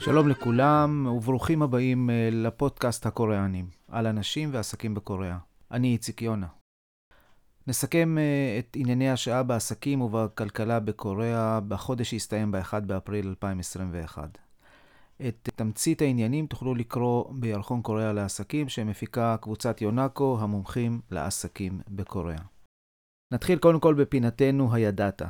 שלום לכולם וברוכים הבאים אה, לפודקאסט הקוריאנים על אנשים ועסקים בקוריאה. אני איציק יונה. נסכם אה, את ענייני השעה בעסקים ובכלכלה בקוריאה בחודש שהסתיים ב-1 באפריל 2021. את תמצית העניינים תוכלו לקרוא בירחון קוריאה לעסקים שמפיקה קבוצת יונאקו, המומחים לעסקים בקוריאה. נתחיל קודם כל בפינתנו הידעת.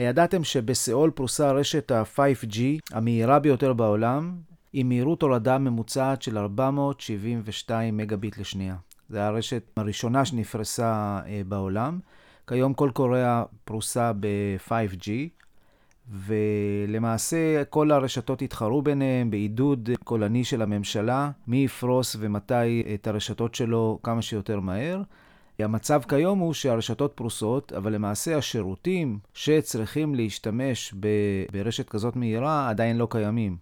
הידעתם שבסיאול פרוסה רשת ה-5G המהירה ביותר בעולם, עם מהירות הורדה ממוצעת של 472 מגביט לשנייה. זו הרשת הראשונה שנפרסה אה, בעולם. כיום כל קוריאה פרוסה ב-5G, ולמעשה כל הרשתות התחרו ביניהם בעידוד קולני של הממשלה, מי יפרוס ומתי את הרשתות שלו כמה שיותר מהר. המצב כיום הוא שהרשתות פרוסות, אבל למעשה השירותים שצריכים להשתמש ברשת כזאת מהירה עדיין לא קיימים.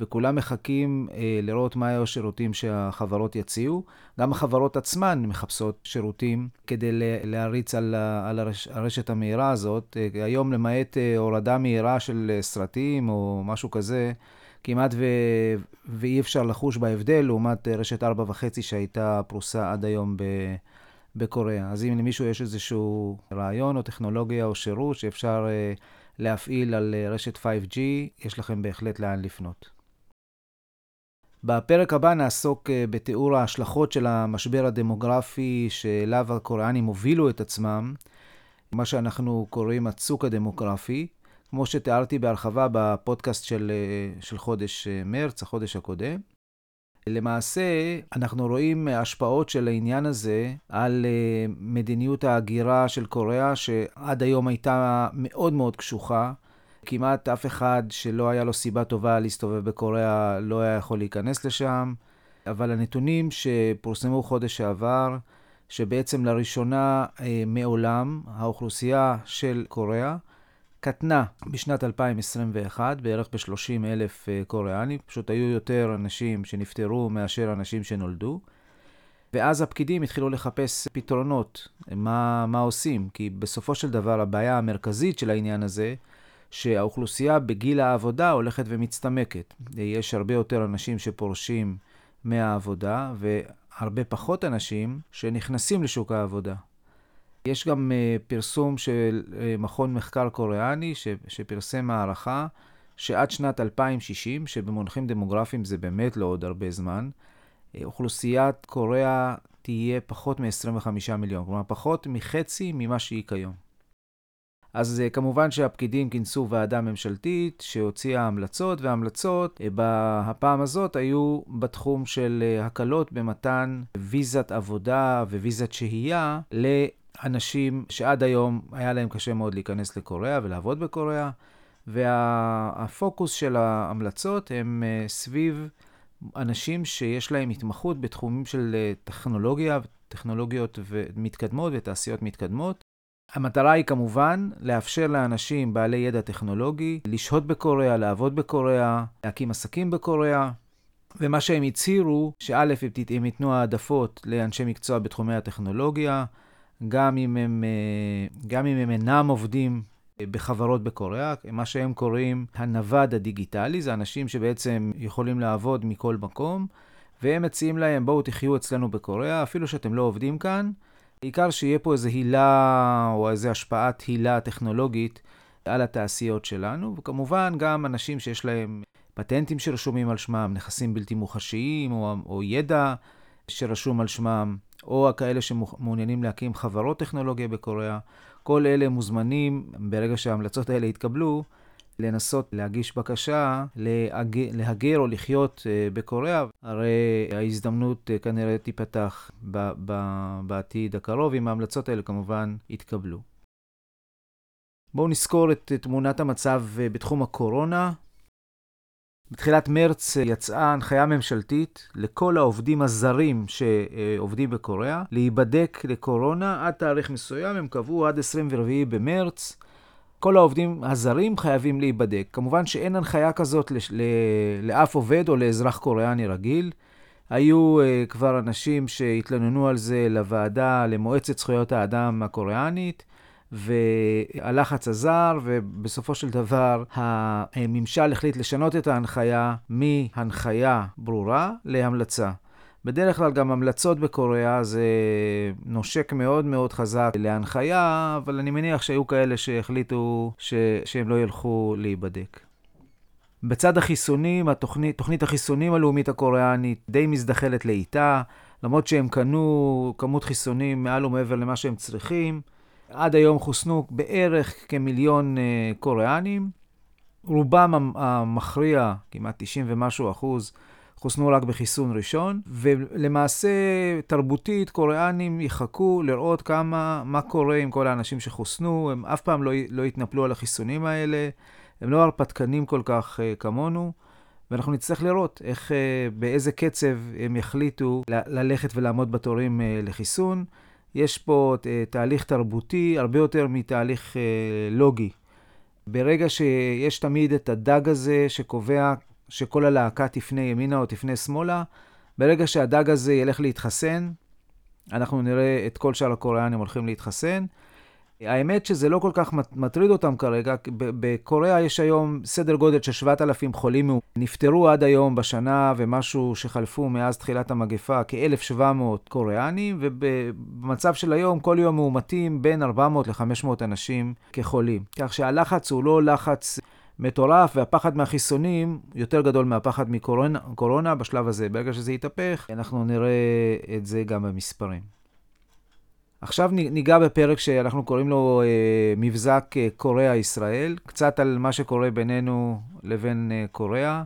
וכולם מחכים אה, לראות מה היו השירותים שהחברות יציעו. גם החברות עצמן מחפשות שירותים כדי להריץ על, על הרש, הרשת המהירה הזאת. אה, היום, למעט אה, הורדה מהירה של אה, סרטים או משהו כזה, כמעט ו... ואי אפשר לחוש בהבדל לעומת אה, רשת 4.5 שהייתה פרוסה עד היום ב... בקוריאה. אז אם למישהו יש איזשהו רעיון או טכנולוגיה או שירות שאפשר uh, להפעיל על uh, רשת 5G, יש לכם בהחלט לאן לפנות. בפרק הבא נעסוק uh, בתיאור ההשלכות של המשבר הדמוגרפי שאליו הקוריאנים הובילו את עצמם, מה שאנחנו קוראים הצוק הדמוגרפי, כמו שתיארתי בהרחבה בפודקאסט של, של חודש מרץ, החודש הקודם. למעשה, אנחנו רואים השפעות של העניין הזה על אה, מדיניות ההגירה של קוריאה, שעד היום הייתה מאוד מאוד קשוחה. כמעט אף אחד שלא היה לו סיבה טובה להסתובב בקוריאה לא היה יכול להיכנס לשם. אבל הנתונים שפורסמו חודש שעבר, שבעצם לראשונה אה, מעולם האוכלוסייה של קוריאה קטנה בשנת 2021, בערך ב-30 אלף אה, קוריאנים, פשוט היו יותר אנשים שנפטרו מאשר אנשים שנולדו. ואז הפקידים התחילו לחפש פתרונות, מה, מה עושים, כי בסופו של דבר הבעיה המרכזית של העניין הזה, שהאוכלוסייה בגיל העבודה הולכת ומצטמקת. יש הרבה יותר אנשים שפורשים מהעבודה, והרבה פחות אנשים שנכנסים לשוק העבודה. יש גם uh, פרסום של uh, מכון מחקר קוריאני שפרסם הערכה שעד שנת 2060, שבמונחים דמוגרפיים זה באמת לא עוד הרבה זמן, uh, אוכלוסיית קוריאה תהיה פחות מ-25 מיליון, כלומר פחות מחצי ממה שהיא כיום. אז כמובן שהפקידים כינסו ועדה ממשלתית שהוציאה המלצות, וההמלצות בהפעם הזאת היו בתחום של הקלות במתן ויזת עבודה וויזת שהייה אנשים שעד היום היה להם קשה מאוד להיכנס לקוריאה ולעבוד בקוריאה, והפוקוס של ההמלצות הם אה, סביב אנשים שיש להם התמחות בתחומים של אה, טכנולוגיה, טכנולוגיות מתקדמות ותעשיות מתקדמות. המטרה היא כמובן לאפשר לאנשים בעלי ידע טכנולוגי לשהות בקוריאה, לעבוד בקוריאה, להקים עסקים בקוריאה. ומה שהם הצהירו, שא', הם ייתנו העדפות לאנשי מקצוע בתחומי הטכנולוגיה, גם אם הם, אה, גם אם הם אינם עובדים אה, בחברות בקוריאה, מה שהם קוראים הנווד הדיגיטלי, זה אנשים שבעצם יכולים לעבוד מכל מקום, והם מציעים להם, בואו תחיו אצלנו בקוריאה, אפילו שאתם לא עובדים כאן, בעיקר שיהיה פה איזו הילה או איזו השפעת הילה טכנולוגית על התעשיות שלנו, וכמובן גם אנשים שיש להם פטנטים שרשומים על שמם, נכסים בלתי מוחשיים או, או ידע שרשום על שמם. או כאלה שמעוניינים להקים חברות טכנולוגיה בקוריאה, כל אלה מוזמנים, ברגע שההמלצות האלה יתקבלו, לנסות להגיש בקשה להגר, להגר או לחיות אה, בקוריאה. הרי ההזדמנות אה, כנראה תיפתח בעתיד הקרוב, אם ההמלצות האלה כמובן יתקבלו. בואו נזכור את תמונת המצב אה, בתחום הקורונה. בתחילת מרץ אה, יצאה הנחיה ממשלתית לכל העובדים הזרים שעובדים בקוריאה להיבדק לקורונה עד תאריך מסוים, הם קבעו עד 24 במרץ. כל העובדים הזרים חייבים להיבדק. כמובן שאין הנחיה כזאת לאף עובד או לאזרח קוריאני רגיל. היו uh, כבר אנשים שהתלוננו על זה לוועדה, למועצת זכויות האדם הקוריאנית, והלחץ עזר, ובסופו של דבר הממשל החליט לשנות את ההנחיה מהנחיה ברורה להמלצה. בדרך כלל גם המלצות בקוריאה זה נושק מאוד מאוד חזק להנחיה, אבל אני מניח שהיו כאלה שהחליטו ש... שהם לא ילכו להיבדק. בצד החיסונים, התוכנית, תוכנית החיסונים הלאומית הקוריאנית די מזדחלת לאיטה, למרות שהם קנו כמות חיסונים מעל ומעבר למה שהם צריכים. עד היום חוסנו בערך כמיליון uh, קוריאנים. רובם המכריע, כמעט 90 ומשהו אחוז, חוסנו רק בחיסון ראשון, ולמעשה תרבותית קוריאנים יחכו לראות כמה, מה קורה עם כל האנשים שחוסנו, הם אף פעם לא, לא יתנפלו על החיסונים האלה, הם לא הרפתקנים כל כך uh, כמונו, ואנחנו נצטרך לראות איך, uh, באיזה קצב הם יחליטו ל- ללכת ולעמוד בתורים uh, לחיסון. יש פה uh, תהליך תרבותי הרבה יותר מתהליך uh, לוגי. ברגע שיש תמיד את הדג הזה שקובע שכל הלהקה תפנה ימינה או תפנה שמאלה, ברגע שהדג הזה ילך להתחסן, אנחנו נראה את כל שאר הקוריאנים הולכים להתחסן. האמת שזה לא כל כך מטריד אותם כרגע. בקוריאה יש היום סדר גודל של 7,000 חולים. נפטרו עד היום בשנה ומשהו שחלפו מאז תחילת המגפה כ-1,700 קוריאנים, ובמצב של היום כל יום מאומתים בין 400 ל-500 אנשים כחולים. כך שהלחץ הוא לא לחץ מטורף, והפחד מהחיסונים יותר גדול מהפחד מקורונה בשלב הזה. ברגע שזה יתהפך, אנחנו נראה את זה גם במספרים. עכשיו ניגע בפרק שאנחנו קוראים לו אה, מבזק אה, קוריאה-ישראל, קצת על מה שקורה בינינו לבין אה, קוריאה.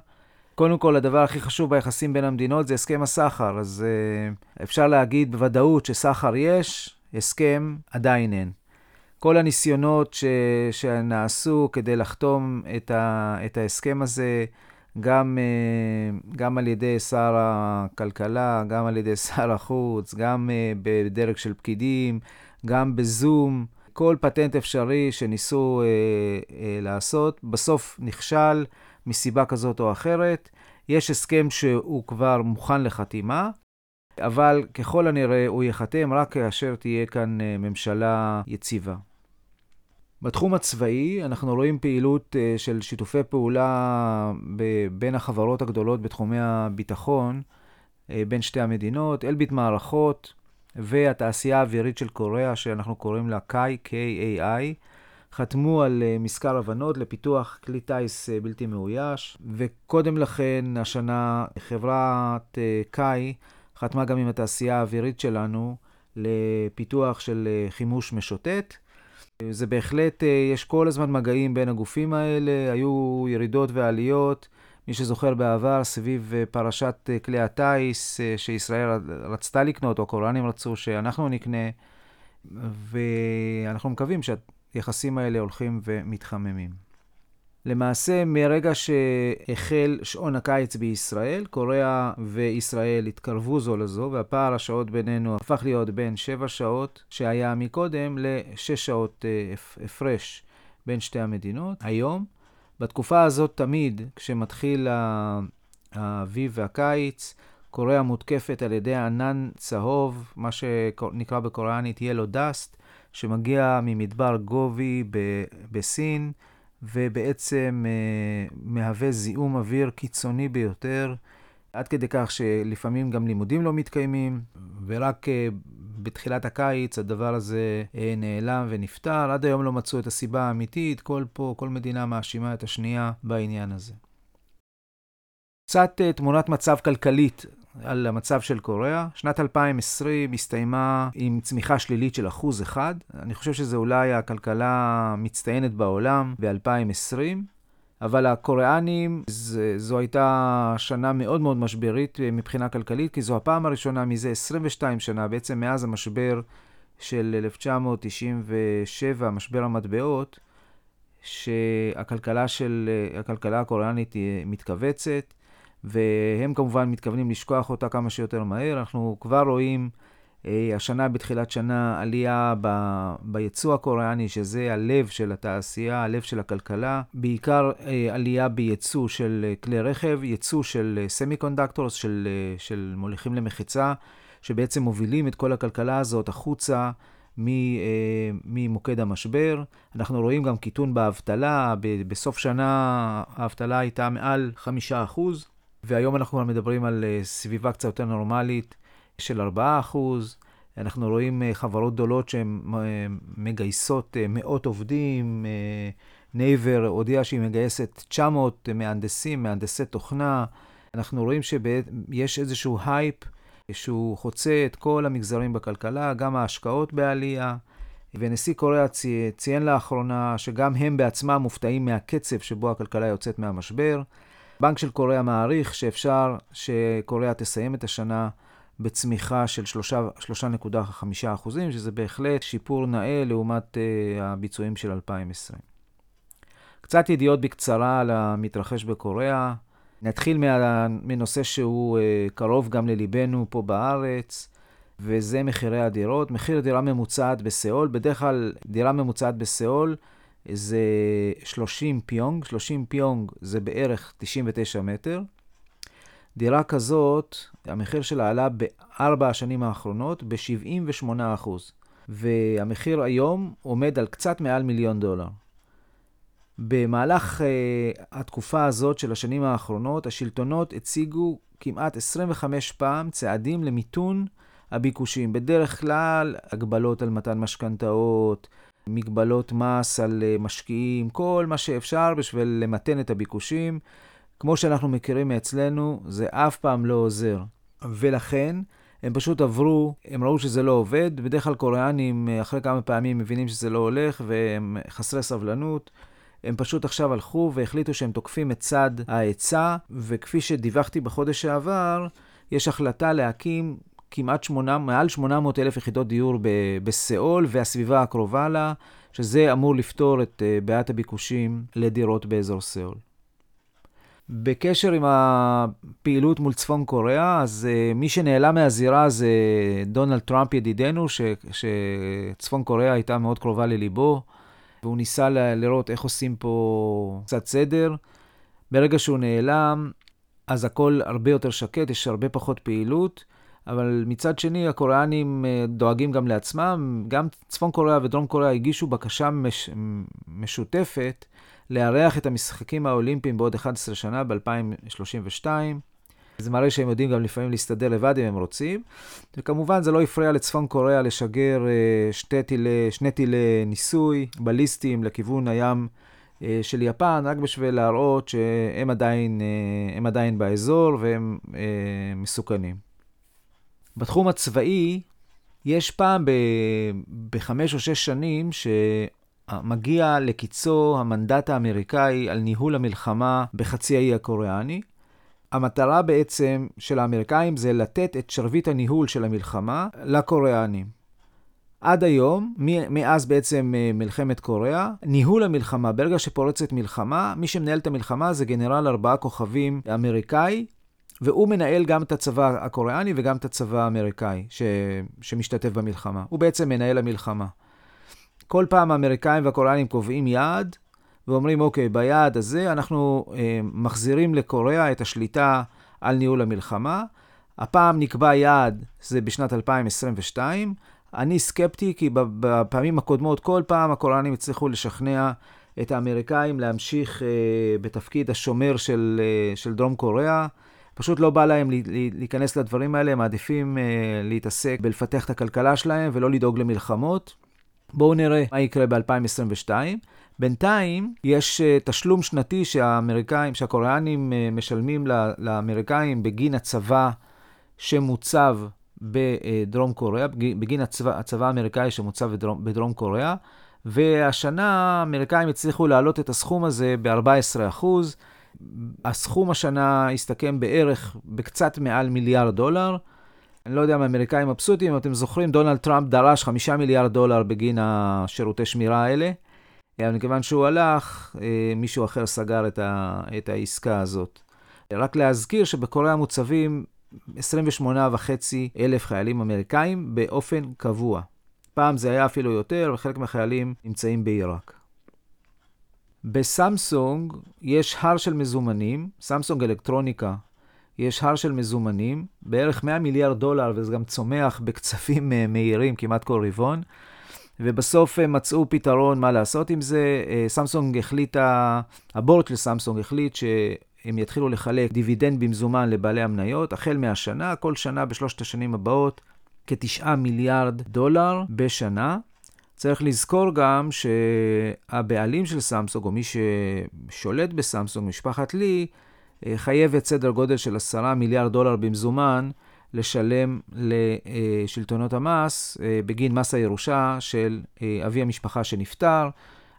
קודם כל, הדבר הכי חשוב ביחסים בין המדינות זה הסכם הסחר, אז אה, אפשר להגיד בוודאות שסחר יש, הסכם עדיין אין. כל הניסיונות ש, שנעשו כדי לחתום את, ה, את ההסכם הזה, גם, אה, גם על ידי שר הכלכלה, גם על ידי שר החוץ, גם אה, בדרג של פקידים, גם בזום, כל פטנט אפשרי שניסו אה, לעשות, בסוף נכשל מסיבה כזאת או אחרת. יש הסכם שהוא כבר מוכן לחתימה, אבל ככל הנראה הוא ייחתם רק כאשר תהיה כאן ממשלה יציבה. בתחום הצבאי אנחנו רואים פעילות אה, של שיתופי פעולה בין החברות הגדולות בתחומי הביטחון אה, בין שתי המדינות, אלביט מערכות והתעשייה האווירית של קוריאה, שאנחנו קוראים לה קאי, K-A-I, חתמו על מזכר הבנות לפיתוח כלי טיס בלתי מאויש, וקודם לכן השנה חברת קאי חתמה גם עם התעשייה האווירית שלנו לפיתוח של אה, חימוש משוטט. זה בהחלט, אה, יש כל הזמן מגעים בין הגופים האלה, היו ירידות ועליות. מי שזוכר בעבר, סביב אה, פרשת כלי הטיס שישראל רצתה לקנות, או הקוראנים רצו שאנחנו נקנה, ואנחנו מקווים שהיחסים האלה הולכים ומתחממים. למעשה, מרגע שהחל שעון הקיץ בישראל, קוריאה וישראל התקרבו זו לזו, והפער השעות בינינו הפך להיות בין 7 שעות שהיה מקודם ל-6 שעות אה, הפרש בין שתי המדינות. היום, בתקופה הזאת תמיד, כשמתחיל האביב והקיץ, קוריאה מותקפת על ידי ענן צהוב, מה שנקרא בקוריאנית Yellow Dust, שמגיע ממדבר גובי בסין. ובעצם אה, מהווה זיהום אוויר קיצוני ביותר, עד כדי כך שלפעמים גם לימודים לא מתקיימים, ורק אה, בתחילת הקיץ הדבר הזה אה, נעלם ונפתר. עד היום לא מצאו את הסיבה האמיתית, כל פה, כל מדינה מאשימה את השנייה בעניין הזה. קצת תמונת מצב כלכלית על המצב של קוריאה. שנת 2020 הסתיימה עם צמיחה שלילית של אחוז אחד. אני חושב שזו אולי הכלכלה המצטיינת בעולם ב-2020. אבל הקוריאנים, זו הייתה שנה מאוד מאוד משברית מבחינה כלכלית, כי זו הפעם הראשונה מזה 22 שנה, בעצם מאז המשבר של 1997, משבר המטבעות, שהכלכלה של, הכלכלה הקוריאנית מתכווצת. והם כמובן מתכוונים לשכוח אותה כמה שיותר מהר. אנחנו כבר רואים אה, השנה, בתחילת שנה, עלייה ב, ביצוא הקוריאני, שזה הלב של התעשייה, הלב של הכלכלה. בעיקר אה, עלייה ביצוא של אה, כלי רכב, יצוא של semiconductors, של, של מוליכים למחצה, שבעצם מובילים את כל הכלכלה הזאת החוצה ממוקד המשבר. אנחנו רואים גם קיטון באבטלה, בסוף שנה האבטלה הייתה מעל חמישה אחוז, והיום אנחנו מדברים על סביבה קצת יותר נורמלית של ארבעה אחוז. אנחנו רואים חברות גדולות שהן מגייסות מאות עובדים. נייבר הודיעה שהיא מגייסת 900 מהנדסים, מהנדסי תוכנה. אנחנו רואים שיש איזשהו הייפ שהוא חוצה את כל המגזרים בכלכלה, גם ההשקעות בעלייה. ונשיא קוריאה צי, ציין לאחרונה שגם הם בעצמם מופתעים מהקצב שבו הכלכלה יוצאת מהמשבר. בנק של קוריאה מעריך שאפשר שקוריאה תסיים את השנה בצמיחה של 3.5 אחוזים, שזה בהחלט שיפור נאה לעומת uh, הביצועים של 2020. קצת ידיעות בקצרה על המתרחש בקוריאה. נתחיל מה, מנושא שהוא uh, קרוב גם לליבנו פה בארץ, וזה מחירי הדירות. מחיר דירה ממוצעת בסיאול, בדרך כלל דירה ממוצעת בסיאול זה 30 פיונג, 30 פיונג זה בערך 99 מטר. דירה כזאת, המחיר שלה עלה בארבע השנים האחרונות ב-78%, והמחיר היום עומד על קצת מעל מיליון דולר. במהלך uh, התקופה הזאת של השנים האחרונות, השלטונות הציגו כמעט 25 פעם צעדים למיתון הביקושים. בדרך כלל, הגבלות על מתן משכנתאות, מגבלות מס על uh, משקיעים, כל מה שאפשר בשביל למתן את הביקושים. כמו שאנחנו מכירים מאצלנו, זה אף פעם לא עוזר. ולכן, הם פשוט עברו, הם ראו שזה לא עובד. בדרך כלל קוריאנים, אה, אחרי כמה פעמים, מבינים שזה לא הולך, והם חסרי סבלנות. הם פשוט עכשיו הלכו והחליטו שהם תוקפים את צד ההיצע, וכפי שדיווחתי בחודש שעבר, יש החלטה להקים כמעט שמונה, מעל 800 אלף יחידות דיור בסיאול והסביבה הקרובה לה, שזה אמור לפתור את אה, בעיית הביקושים לדירות באזור סיאול. בקשר עם הפעילות מול צפון קוריאה, אז uh, מי שנעלם מהזירה זה דונלד טראמפ ידידנו, ש, שצפון קוריאה הייתה מאוד קרובה לליבו. והוא ניסה לראות איך עושים פה קצת סדר. ברגע שהוא נעלם, אז הכל הרבה יותר שקט, יש הרבה פחות פעילות, אבל מצד שני, הקוריאנים אה, דואגים גם לעצמם. גם צפון קוריאה ודרום קוריאה הגישו בקשה מש... משותפת לארח את המשחקים האולימפיים בעוד 11 שנה, ב-2032. זה מראה שהם יודעים גם לפעמים להסתדר לבד אם הם רוצים. וכמובן זה לא הפריע לצפון קוריאה לשגר אה, שתי טילי, שני טילי ניסוי בליסטיים לכיוון הים אה, של יפן, רק בשביל להראות שהם עדיין, עדיין באזור והם מסוכנים. בתחום הצבאי, יש פעם בחמש או שש שנים שמגיע לקיצו המנדט האמריקאי על ניהול המלחמה בחצי האי הקוריאני. המטרה בעצם של האמריקאים זה לתת את שרביט הניהול של המלחמה לקוריאנים. עד היום, מאז בעצם אה, מלחמת קוריאה, ניהול המלחמה, ברגע שפורצת מלחמה, מי שמנהל את המלחמה זה גנרל ארבעה כוכבים אמריקאי, והוא מנהל גם את הצבא הקוריאני וגם את הצבא האמריקאי ש... שמשתתף במלחמה. הוא בעצם מנהל המלחמה. כל פעם האמריקאים והקוריאנים קובעים יעד, ואומרים, אוקיי, ביעד הזה אנחנו אה, מחזירים לקוריאה את השליטה על ניהול המלחמה. הפעם נקבע יעד, זה בשנת 2022. אני סקפטי, כי בפעמים הקודמות, כל פעם הקוריאנים הצליחו לשכנע את האמריקאים להמשיך אה, בתפקיד השומר של, אה, של דרום קוריאה. פשוט לא בא להם להיכנס לדברים האלה, הם מעדיפים אה, להתעסק בלפתח את הכלכלה שלהם ולא לדאוג למלחמות. בואו נראה מה יקרה ב-2022. בינתיים יש uh, תשלום שנתי שהאמריקאים, שהקוריאנים uh, משלמים לאמריקאים בגין הצבא שמוצב בדרום קוריאה, בגין הצבא, הצבא האמריקאי שמוצב בדרום, בדרום קוריאה, והשנה האמריקאים הצליחו להעלות את הסכום הזה ב-14%. הסכום השנה הסתכם בערך בקצת מעל מיליארד דולר. אני לא יודע אם האמריקאים מבסוטים, אם אתם זוכרים, דונלד טראמפ דרש חמישה מיליארד דולר בגין השירותי שמירה האלה. אבל מכיוון שהוא הלך, אה, מישהו אחר סגר את, ה, את העסקה הזאת. רק להזכיר שבקוריאה מוצבים 28 אלף חיילים אמריקאים באופן קבוע. פעם זה היה אפילו יותר, וחלק מהחיילים נמצאים בעיראק. בסמסונג יש הר של מזומנים, סמסונג אלקטרוניקה, יש הר של מזומנים, בערך 100 מיליארד דולר, וזה גם צומח בקצפים אה, מהירים כמעט כל רבעון. ובסוף מצאו פתרון מה לעשות עם זה. סמסונג החליטה, ה board של סמסונג החליט שהם יתחילו לחלק דיבידנד במזומן לבעלי המניות, החל מהשנה, כל שנה בשלושת השנים הבאות, כתשעה מיליארד דולר בשנה. צריך לזכור גם שהבעלים של סמסונג, או מי ששולט בסמסונג, משפחת לי, חייבת סדר גודל של עשרה מיליארד דולר במזומן לשלם לשלטונות המס אה, בגין מס הירושה של אה, אבי המשפחה שנפטר.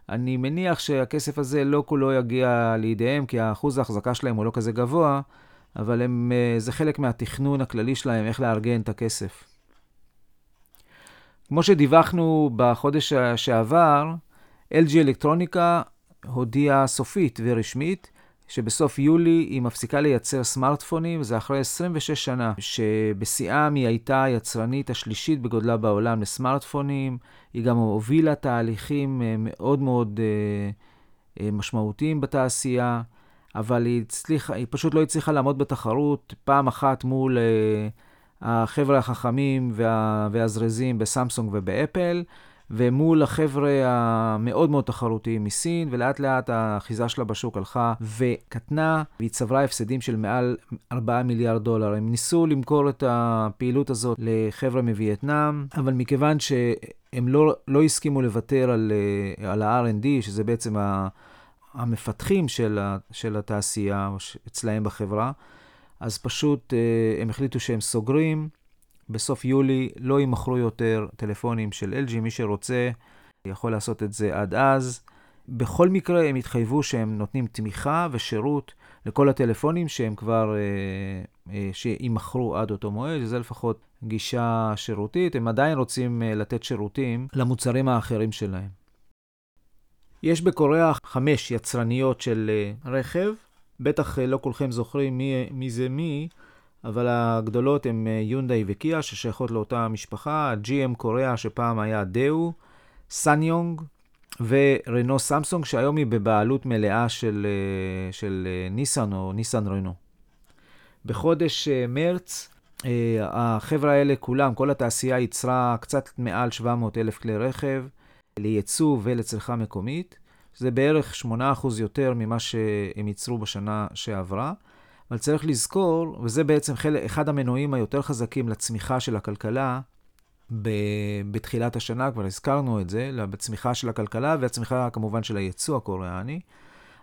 אני מניח שהכסף הזה לא כולו יגיע לידיהם, כי האחוז ההחזקה שלהם הוא לא כזה גבוה, אבל הם, אה, זה חלק מהתכנון הכללי שלהם, איך לארגן את הכסף. כמו שדיווחנו בחודש שעבר, LG אלקטרוניקה הודיעה סופית ורשמית שבסוף יולי היא מפסיקה לייצר סמארטפונים, זה אחרי 26 שנה, שבשיאם היא הייתה היצרנית השלישית בגודלה בעולם לסמארטפונים, היא גם הובילה תהליכים אה, מאוד מאוד אה, אה, משמעותיים בתעשייה, אבל היא, הצליחה, היא פשוט לא הצליחה לעמוד בתחרות פעם אחת מול החבר'ה החכמים וה, והזרזים בסמסונג ובאפל. ומול החבר'ה המאוד מאוד תחרותיים מסין, ולאט לאט האחיזה שלה בשוק הלכה וקטנה, והיא צברה הפסדים של מעל 4 מיליארד דולר. הם ניסו למכור את הפעילות הזאת לחבר'ה מווייטנאם, אבל מכיוון שהם לא, לא הסכימו לוותר על, על ה-R&D, שזה בעצם המפתחים של, ה, של התעשייה אצלהם בחברה, אז פשוט אה, הם החליטו שהם סוגרים. בסוף יולי לא יימכרו יותר טלפונים של LG, מי שרוצה יכול לעשות את זה עד אז. בכל מקרה הם התחייבו שהם נותנים תמיכה ושירות לכל הטלפונים שהם כבר, אה, אה, שיימכרו עד אותו מועד, זה לפחות גישה שירותית. הם עדיין רוצים לתת שירותים למוצרים האחרים שלהם. יש בקוריאה חמש יצרניות של רכב, בטח לא כולכם זוכרים מי, מי זה מי, אבל הגדולות הן אה, יונדאי וקיה, ששייכות לאותה משפחה, GM קוריאה, שפעם היה דאו, סניונג ורנו סמסונג, שהיום היא בבעלות מלאה של, אה, של אה, ניסן או ניסן רנו. בחודש מרץ, החבר'ה האלה כולם, כל התעשייה ייצרה קצת מעל 700 אלף כלי רכב לייצוא ולצריכה מקומית. זה בערך 8% יותר ממה שהם ייצרו בשנה שעברה. אבל צריך לזכור, וזה בעצם חלק, אחד המנועים היותר חזקים לצמיחה של הכלכלה ב, בתחילת השנה, כבר הזכרנו את זה, בצמיחה של הכלכלה והצמיחה כמובן של היצוא הקוריאני,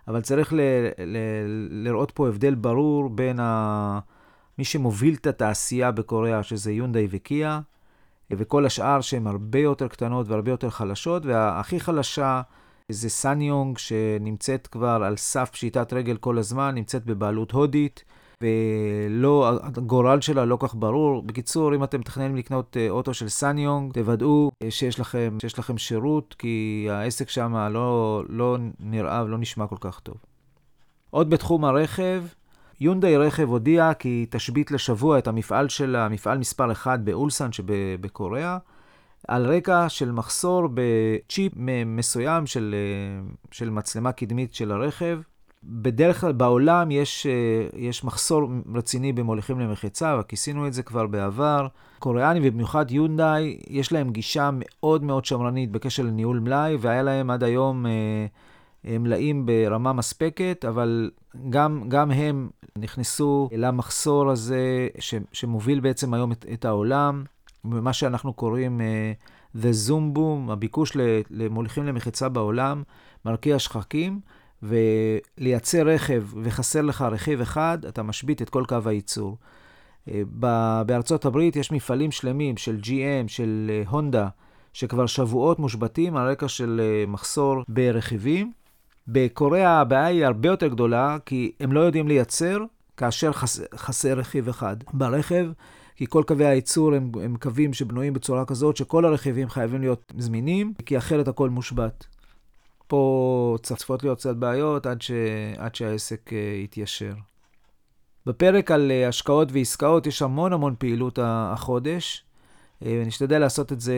אבל צריך ל, ל, לראות פה הבדל ברור בין ה, מי שמוביל את התעשייה בקוריאה, שזה יונדאי וקיה, וכל השאר שהן הרבה יותר קטנות והרבה יותר חלשות, והכי חלשה זה סניונג שנמצאת כבר על סף פשיטת רגל כל הזמן, נמצאת בבעלות הודית, ולא, הגורל שלה לא כך ברור. בקיצור, אם אתם מתכננים לקנות אה, אוטו של סניונג, תוודאו אה, שיש לכם, שיש לכם שירות, כי העסק שם לא, לא נראה ולא נשמע כל כך טוב. עוד בתחום הרכב, יונדאי רכב הודיעה כי תשבית לשבוע את המפעל שלה, מפעל מספר 1 באולסן שבקוריאה. על רקע של מחסור בצ'יפ מסוים של, אה, של מצלמה קדמית של הרכב. בדרך כלל בעולם יש, אה, יש מחסור רציני במוליכים למחצה, וכיסינו את זה כבר בעבר. קוריאנים ובמיוחד יונדאי, יש להם גישה מאוד מאוד שמרנית בקשר לניהול מלאי, והיה להם עד היום אה, מלאים ברמה מספקת, אבל גם, גם הם נכנסו למחסור הזה ש, שמוביל בעצם היום את, את העולם. במה שאנחנו קוראים uh, The Zoom Boom, הביקוש למוליכים למחיצה בעולם, מרקיע שחקים, ולייצר רכב וחסר לך רכיב אחד, אתה משבית את כל קו הייצור. Uh, בארצות הברית יש מפעלים שלמים של GM, של הונדה, uh, שכבר שבועות מושבתים על רקע של uh, מחסור ברכיבים. בקוריאה הבעיה היא הרבה יותר גדולה, כי הם לא יודעים לייצר כאשר חס, חסר רכיב אחד ברכב. כי כל קווי הייצור הם, הם קווים שבנויים בצורה כזאת שכל הרכיבים חייבים להיות זמינים, כי אחרת הכל מושבת. פה צפות להיות קצת בעיות עד, ש... עד שהעסק uh, יתיישר. בפרק על uh, השקעות ועסקאות יש המון המון פעילות החודש. Uh, נשתדל לעשות את זה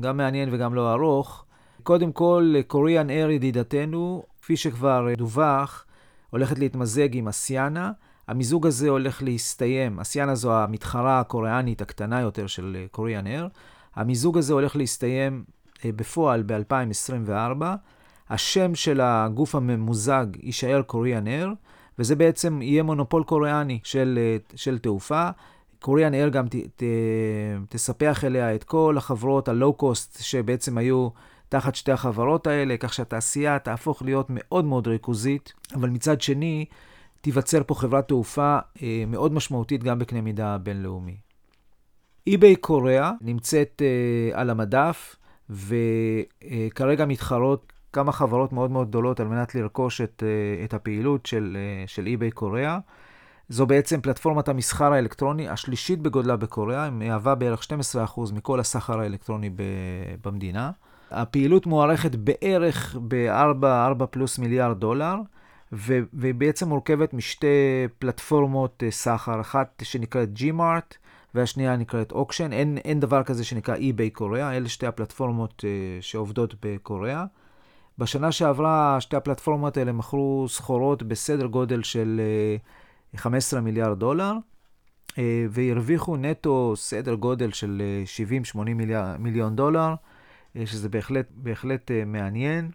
גם מעניין וגם לא ארוך. קודם כל, קוריאן אייר ידידתנו, כפי שכבר דווח, הולכת להתמזג עם אסיאנה. המיזוג הזה הולך להסתיים, אסיאנה זו המתחרה הקוריאנית הקטנה יותר של קוריאן אייר. המיזוג הזה הולך להסתיים בפועל ב-2024. השם של הגוף הממוזג יישאר קוריאן אייר, וזה בעצם יהיה מונופול קוריאני של, של תעופה. קוריאן אייר גם ת, ת, תספח אליה את כל החברות הלואו-קוסט שבעצם היו תחת שתי החברות האלה, כך שהתעשייה תהפוך להיות מאוד מאוד ריכוזית, אבל מצד שני, תיווצר פה חברת תעופה אה, מאוד משמעותית גם בקנה מידה בינלאומי. eBay קוריאה נמצאת אה, על המדף, וכרגע מתחרות כמה חברות מאוד מאוד גדולות על מנת לרכוש את, אה, את הפעילות של, של eBay קוריאה. זו בעצם פלטפורמת המסחר האלקטרוני השלישית בגודלה בקוריאה, היא מהווה בערך 12% מכל הסחר האלקטרוני במדינה. הפעילות מוערכת בערך ב-4 פלוס מיליארד דולר, והיא בעצם מורכבת משתי פלטפורמות אה, סחר, אחת שנקראת Gmart והשנייה נקראת אוקשן. אין, אין דבר כזה שנקרא eBay קוריאה, אלה שתי הפלטפורמות uh, שעובדות בקוריאה. בשנה שעברה שתי הפלטפורמות האלה מכרו סחורות בסדר גודל של uh, 15 מיליארד דולר, והרוויחו נטו סדר גודל של 70-80 מיליון דולר, שזה בהחלט, בהחלט מעניין.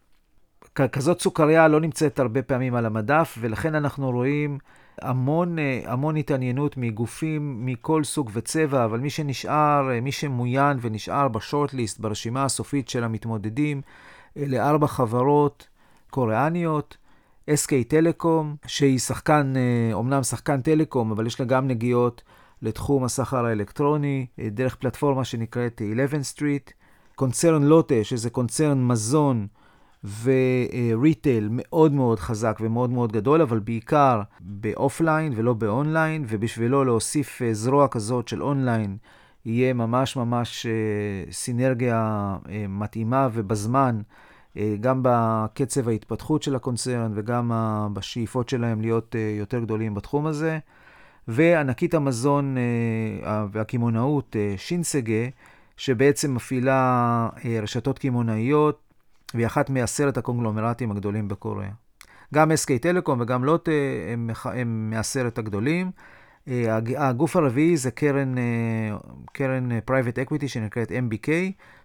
כזאת סוכריה לא נמצאת הרבה פעמים על המדף, ולכן אנחנו רואים המון, אה, המון התעניינות מגופים מכל סוג וצבע, אבל מי שנשאר, אה, מי שמוין ונשאר בשורטליסט, ברשימה הסופית של המתמודדים, אלה ארבע חברות קוריאניות, SK טלקום, שהיא שחקן, אומנם אה, שחקן טלקום, אבל יש לה גם נגיעות לתחום הסחר האלקטרוני, דרך פלטפורמה שנקראת 11 Street, קונצרן לוטה, שזה קונצרן מזון, ו retail מאוד מאוד חזק ומאוד מאוד גדול, אבל בעיקר ב offline ולא באונליין, ובשבילו להוסיף אה, זרוע כזאת של אונליין, יהיה ממש ממש אה, סינרגיה אה, מתאימה ובזמן, גם בקצב ההתפתחות של הקונצרן וגם בשאיפות שלהם להיות יותר גדולים בתחום הזה. וענקית המזון והקמעונאות Shinsegae, שבעצם מפעילה רשתות קמעונאיות והיא אחת מעשרת הקונגלומרטים הגדולים בקוריאה. גם SK Telecom וגם לוטה הם, הם מעשרת הגדולים. אה, הגוף הרביעי זה קרן, אה, קרן private equity שנקראת MBK,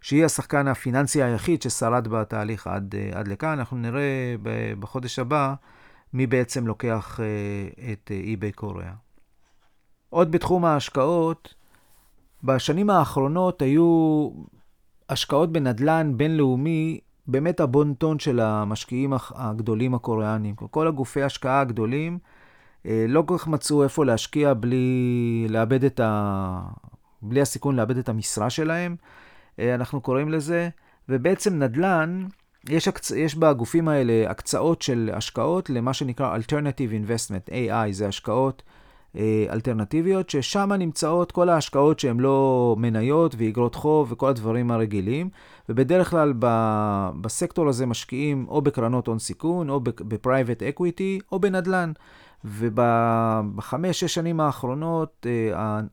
שהיא השחקן הפיננסי היחיד ששרד בתהליך עד, אה, עד לכאן. אנחנו נראה בחודש הבא מי בעצם לוקח את eBay קוריאה. עוד בתחום ההשקעות, בשנים האחרונות היו השקעות בנדל"ן בינלאומי באמת הבון-טון של המשקיעים הגדולים הקוריאנים. כל הגופי ההשקעה הגדולים אה, לא כל כך מצאו איפה להשקיע בלי לאבד את ה... בלי הסיכון לאבד את המשרה שלהם, אה, אנחנו קוראים לזה, ובעצם נדל"ן, יש, הקצ... יש בגופים האלה הקצאות של השקעות למה שנקרא Alternative Investment, AI, זה השקעות אלטרנטיביות, ששם נמצאות כל ההשקעות שהן לא מניות ואגרות חוב וכל הדברים הרגילים, ובדרך כלל ב- בסקטור הזה משקיעים או בקרנות הון סיכון, או ב private equity, או בנדל"ן. ובחמש, שש שנים האחרונות,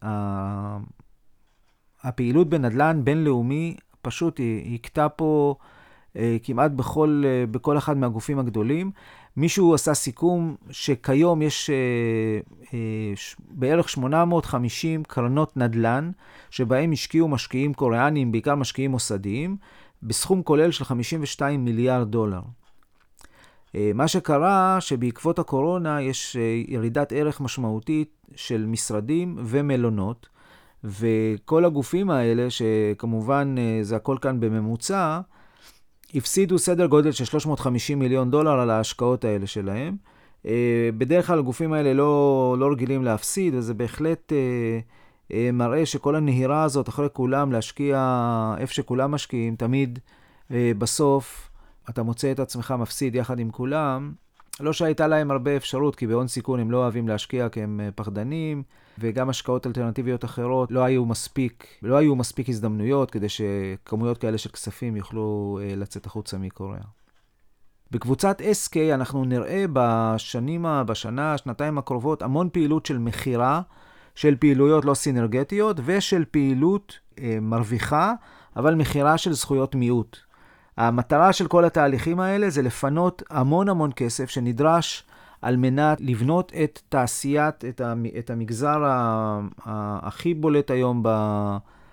אה, הפעילות בנדל"ן בינלאומי פשוט הכתה פה אה, כמעט בכל, בכל אחד מהגופים הגדולים. מישהו עשה סיכום שכיום יש אה, אה, ש, בערך 850 קרנות נדל"ן, שבהם השקיעו משקיעים קוריאנים, בעיקר משקיעים מוסדיים, בסכום כולל של 52 מיליארד דולר. אה, מה שקרה, שבעקבות הקורונה יש אה, ירידת ערך משמעותית של משרדים ומלונות, וכל הגופים האלה, שכמובן אה, זה הכל כאן בממוצע, הפסידו סדר גודל של 350 מיליון דולר על ההשקעות האלה שלהם. אה, בדרך כלל הגופים האלה לא, לא רגילים להפסיד, וזה בהחלט אה, אה, מראה שכל הנהירה הזאת, אחרי כולם להשקיע איפה שכולם משקיעים, תמיד בסוף אתה מוצא את עצמך מפסיד יחד עם כולם. לא שהייתה להם הרבה אפשרות, כי בהון סיכון הם לא אוהבים להשקיע כי הם פחדנים. וגם השקעות אלטרנטיביות אחרות לא היו מספיק, לא היו מספיק הזדמנויות כדי שכמויות כאלה של כספים יוכלו אה, לצאת החוצה מקוריאה. בקבוצת SK אנחנו נראה בשנים, בשנה, שנתיים הקרובות, המון פעילות של מכירה, של פעילויות לא סינרגטיות ושל פעילות אה, מרוויחה, אבל מכירה של זכויות מיעוט. המטרה של כל התהליכים האלה זה לפנות המון המון כסף שנדרש על מנת לבנות את תעשיית, את המגזר הכי בולט היום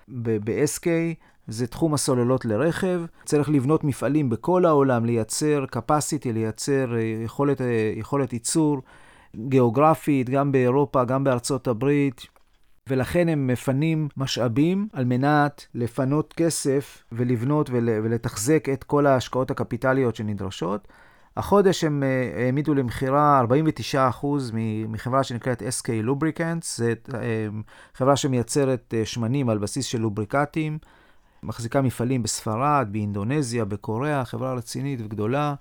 ב-SK, זה תחום הסוללות לרכב. צריך לבנות מפעלים בכל העולם, לייצר capacity, לייצר יכולת, יכולת ייצור גיאוגרפית, גם באירופה, גם בארצות הברית. ולכן הם מפנים משאבים על מנת לפנות כסף ולבנות ול, ולתחזק את כל ההשקעות הקפיטליות שנדרשות. החודש הם אה, העמידו למכירה 49% מחברה שנקראת SK Lubricants, זו אה, חברה שמייצרת אה, שמנים על בסיס של לובריקטים, מחזיקה מפעלים בספרד, באינדונזיה, בקוריאה, חברה רצינית וגדולה.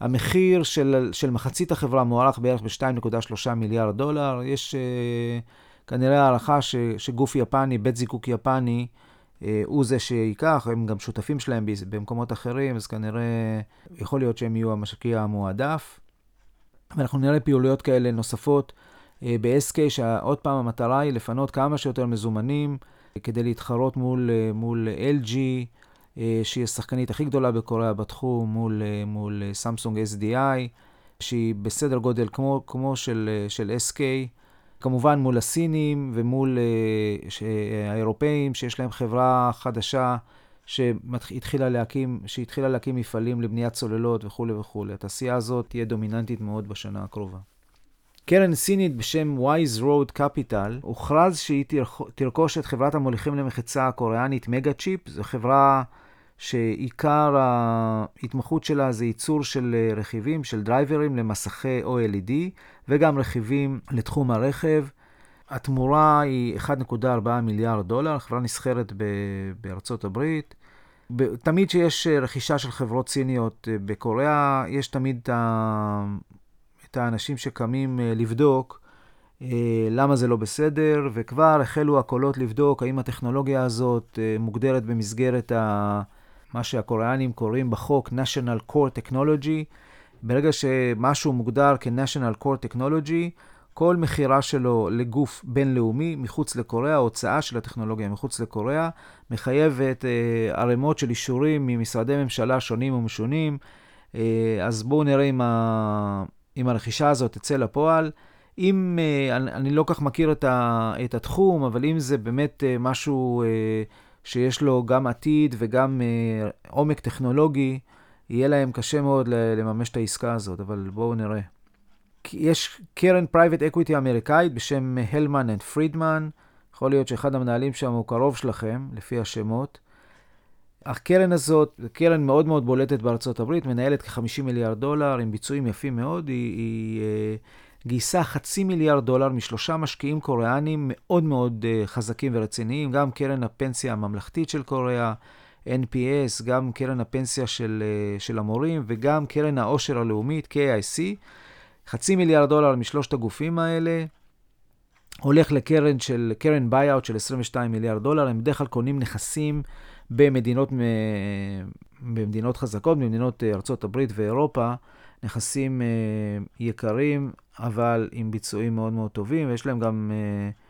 המחיר של, של מחצית החברה מוערך בערך ב-2.3 מיליארד דולר. יש כנראה הערכה שגוף יפני, בית זיקוק יפני, הוא זה שייקח, הם גם שותפים שלהם במקומות אחרים, אז כנראה יכול להיות שהם יהיו המשקיע המועדף. ואנחנו נראה פעילויות כאלה נוספות אה, ב-SK, שעוד פעם המטרה היא לפנות כמה שיותר מזומנים כדי להתחרות מול, אה, מול LG, שהיא השחקנית הכי גדולה בקוריאה בתחום, מול, מול סמסונג SDI, שהיא בסדר גודל כמו, כמו של, של SK. כמובן מול הסינים ומול uh, האירופאים, שיש להם חברה חדשה שהתחילה להקים, שהתחילה להקים מפעלים לבניית צוללות וכולי וכולי. התעשייה הזאת תהיה דומיננטית מאוד בשנה הקרובה. קרן סינית בשם Wise Road Capital, הוכרז שהיא תרכוש את חברת המוליכים למחצה הקוריאנית מגה צ'יפ. זו חברה שעיקר ההתמחות שלה זה ייצור של אה, רכיבים, של דרייברים למסכי OLED, וגם רכיבים לתחום הרכב. התמורה היא 1.4 מיליארד דולר, חברה נסחרת בארצות הברית. תמיד כשיש אה, רכישה של חברות סיניות אה, בקוריאה, יש תמיד את האנשים שקמים לבדוק למה זה לא בסדר, וכבר החלו הקולות לבדוק האם הטכנולוגיה הזאת מוגדרת במסגרת ה... מה שהקוריאנים קוראים בחוק national core technology. ברגע שמשהו מוגדר כ-national core technology, כל מכירה שלו לגוף בינלאומי מחוץ לקוריאה, ההוצאה של הטכנולוגיה מחוץ לקוריאה, מחייבת אה, ערימות של אישורים ממשרדי ממשלה שונים ומשונים. אה, אז בואו נראה אם, ה... אם הרכישה הזאת תצא לפועל. אם, אה, אני, אני לא כך מכיר את, ה, את התחום, אבל אם זה באמת אה, משהו... אה, שיש לו גם עתיד וגם אה, עומק טכנולוגי, יהיה להם קשה מאוד לממש את העסקה הזאת, אבל בואו נראה. יש קרן private equity אמריקאית בשם Hellman & Friedman, יכול להיות שאחד המנהלים שם הוא קרוב שלכם, לפי השמות. הקרן הזאת, קרן מאוד מאוד בולטת בארצות הברית, מנהלת כ-50 מיליארד דולר, עם ביצועים יפים מאוד, היא, היא אה, גייסה חצי מיליארד דולר משלושה משקיעים קוריאנים מאוד מאוד אה, חזקים ורציניים, גם קרן הפנסיה הממלכתית של קוריאה, NPS, גם קרן הפנסיה של, אה, של המורים וגם קרן העושר הלאומית, KIC. חצי מיליארד דולר משלושת הגופים האלה הולך לקרן של, קרן buyout של 22 מיליארד דולר. הם בדרך כלל קונים נכסים במדינות, במדינות חזקות, במדינות אה, הברית ואירופה. נכסים אה, יקרים, אבל עם ביצועים מאוד מאוד טובים, ויש להם גם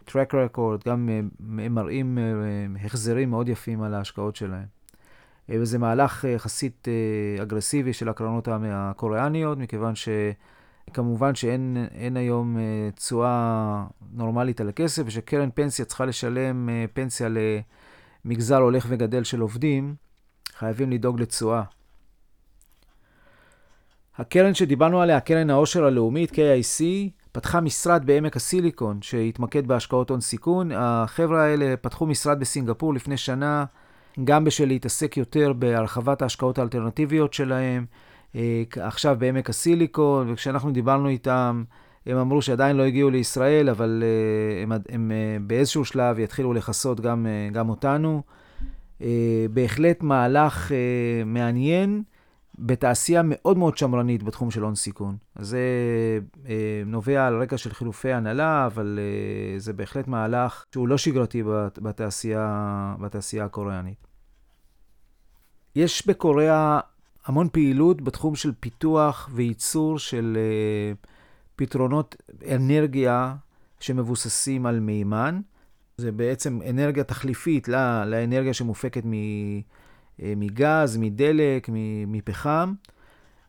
uh, track record, גם הם מראים uh, החזרים מאוד יפים על ההשקעות שלהם. וזה מהלך יחסית אגרסיבי של הקרנות הקוריאניות, מכיוון שכמובן שאין היום תשואה נורמלית על הכסף, ושקרן פנסיה צריכה לשלם פנסיה למגזר הולך וגדל של עובדים, חייבים לדאוג לתשואה. הקרן שדיברנו עליה, קרן העושר הלאומית, KIC, פתחה משרד בעמק הסיליקון שהתמקד בהשקעות הון סיכון. החבר'ה האלה פתחו משרד בסינגפור לפני שנה, גם בשביל להתעסק יותר בהרחבת ההשקעות האלטרנטיביות שלהם. אה, עכשיו בעמק הסיליקון, וכשאנחנו דיברנו איתם, הם אמרו שעדיין לא הגיעו לישראל, אבל אה, הם, הם אה, באיזשהו שלב יתחילו לכסות גם, גם אותנו. בהחלט מהלך מעניין. בתעשייה מאוד מאוד שמרנית בתחום של הון סיכון. זה אה, נובע על רקע של חילופי הנהלה, אבל אה, זה בהחלט מהלך שהוא לא שגרתי בתעשייה, בתעשייה הקוריאנית. יש בקוריאה המון פעילות בתחום של פיתוח וייצור של אה, פתרונות אנרגיה שמבוססים על מימן. זה בעצם אנרגיה תחליפית לאנרגיה שמופקת מ... אה, מגז, מדלק, מפחם.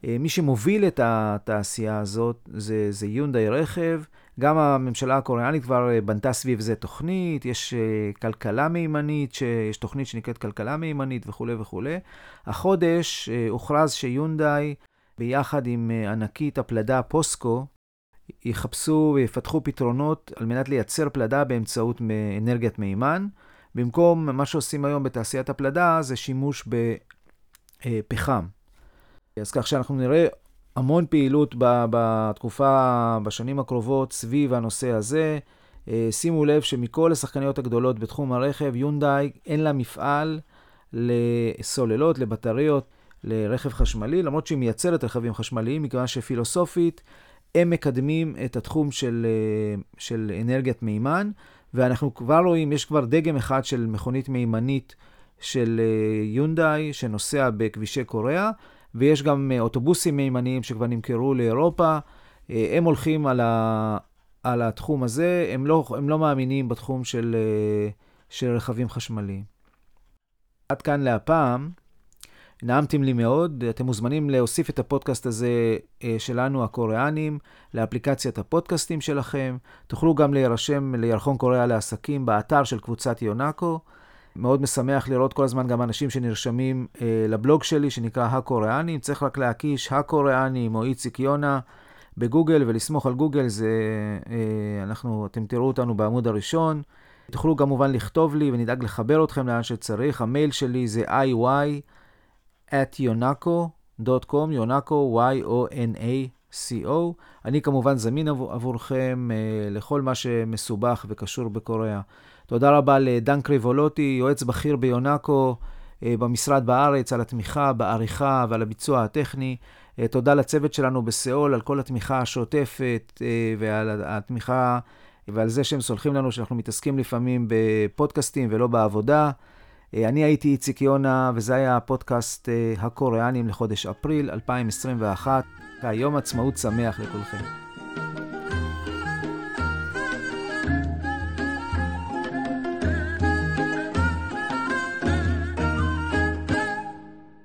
מי שמוביל את התעשייה הזאת זה, זה יונדאי רכב. גם הממשלה הקוריאנית כבר בנתה סביב זה תוכנית, יש כלכלה מימנית, יש תוכנית שנקראת כלכלה מימנית וכולי וכולי. החודש הוכרז שיונדאי, ביחד עם ענקית הפלדה פוסקו, יחפשו ויפתחו פתרונות על מנת לייצר פלדה באמצעות אנרגיית מימן. במקום מה שעושים היום בתעשיית הפלדה, זה שימוש בפחם. אז כך שאנחנו נראה המון פעילות בתקופה, בשנים הקרובות סביב הנושא הזה. שימו לב שמכל השחקניות הגדולות בתחום הרכב, יונדאי אין לה מפעל לסוללות, לבטריות, לרכב חשמלי, למרות שהיא מייצרת רכבים חשמליים, מכיוון שפילוסופית הם מקדמים את התחום של, של אנרגיית מימן, ואנחנו כבר רואים, יש כבר דגם אחד של מכונית מימנית של יונדאי שנוסע בכבישי קוריאה, ויש גם אוטובוסים מימניים שכבר נמכרו לאירופה. הם הולכים על, ה, על התחום הזה, הם לא, הם לא מאמינים בתחום של, של רכבים חשמליים. עד כאן להפעם. נעמתם לי מאוד, אתם מוזמנים להוסיף את הפודקאסט הזה אה, שלנו, הקוריאנים, לאפליקציית הפודקאסטים שלכם. תוכלו גם להירשם לירחון קוריאה לעסקים באתר של קבוצת יונאקו. מאוד משמח לראות כל הזמן גם אנשים שנרשמים אה, לבלוג שלי, שנקרא הקוריאנים. צריך רק להקיש הקוריאנים או איציק יונה בגוגל ולסמוך על גוגל, זה, אה, אנחנו, אתם תראו אותנו בעמוד הראשון. תוכלו כמובן לכתוב לי ונדאג לחבר אתכם לאן שצריך. המייל שלי זה iy. At yonako.com, יונקו, y-o-n-a-c-o. אני כמובן זמין עבור, עבורכם uh, לכל מה שמסובך וקשור בקוריאה. תודה רבה לדן קריבולוטי, יועץ בכיר ביונקו uh, במשרד בארץ, על התמיכה, בעריכה ועל הביצוע הטכני. Uh, תודה לצוות שלנו בסיאול על כל התמיכה השוטפת uh, ועל התמיכה ועל זה שהם סולחים לנו שאנחנו מתעסקים לפעמים בפודקאסטים ולא בעבודה. אה, אני הייתי איציק יונה, וזה היה הפודקאסט אה, הקוריאנים לחודש אפריל 2021. יום עצמאות שמח לכולכם.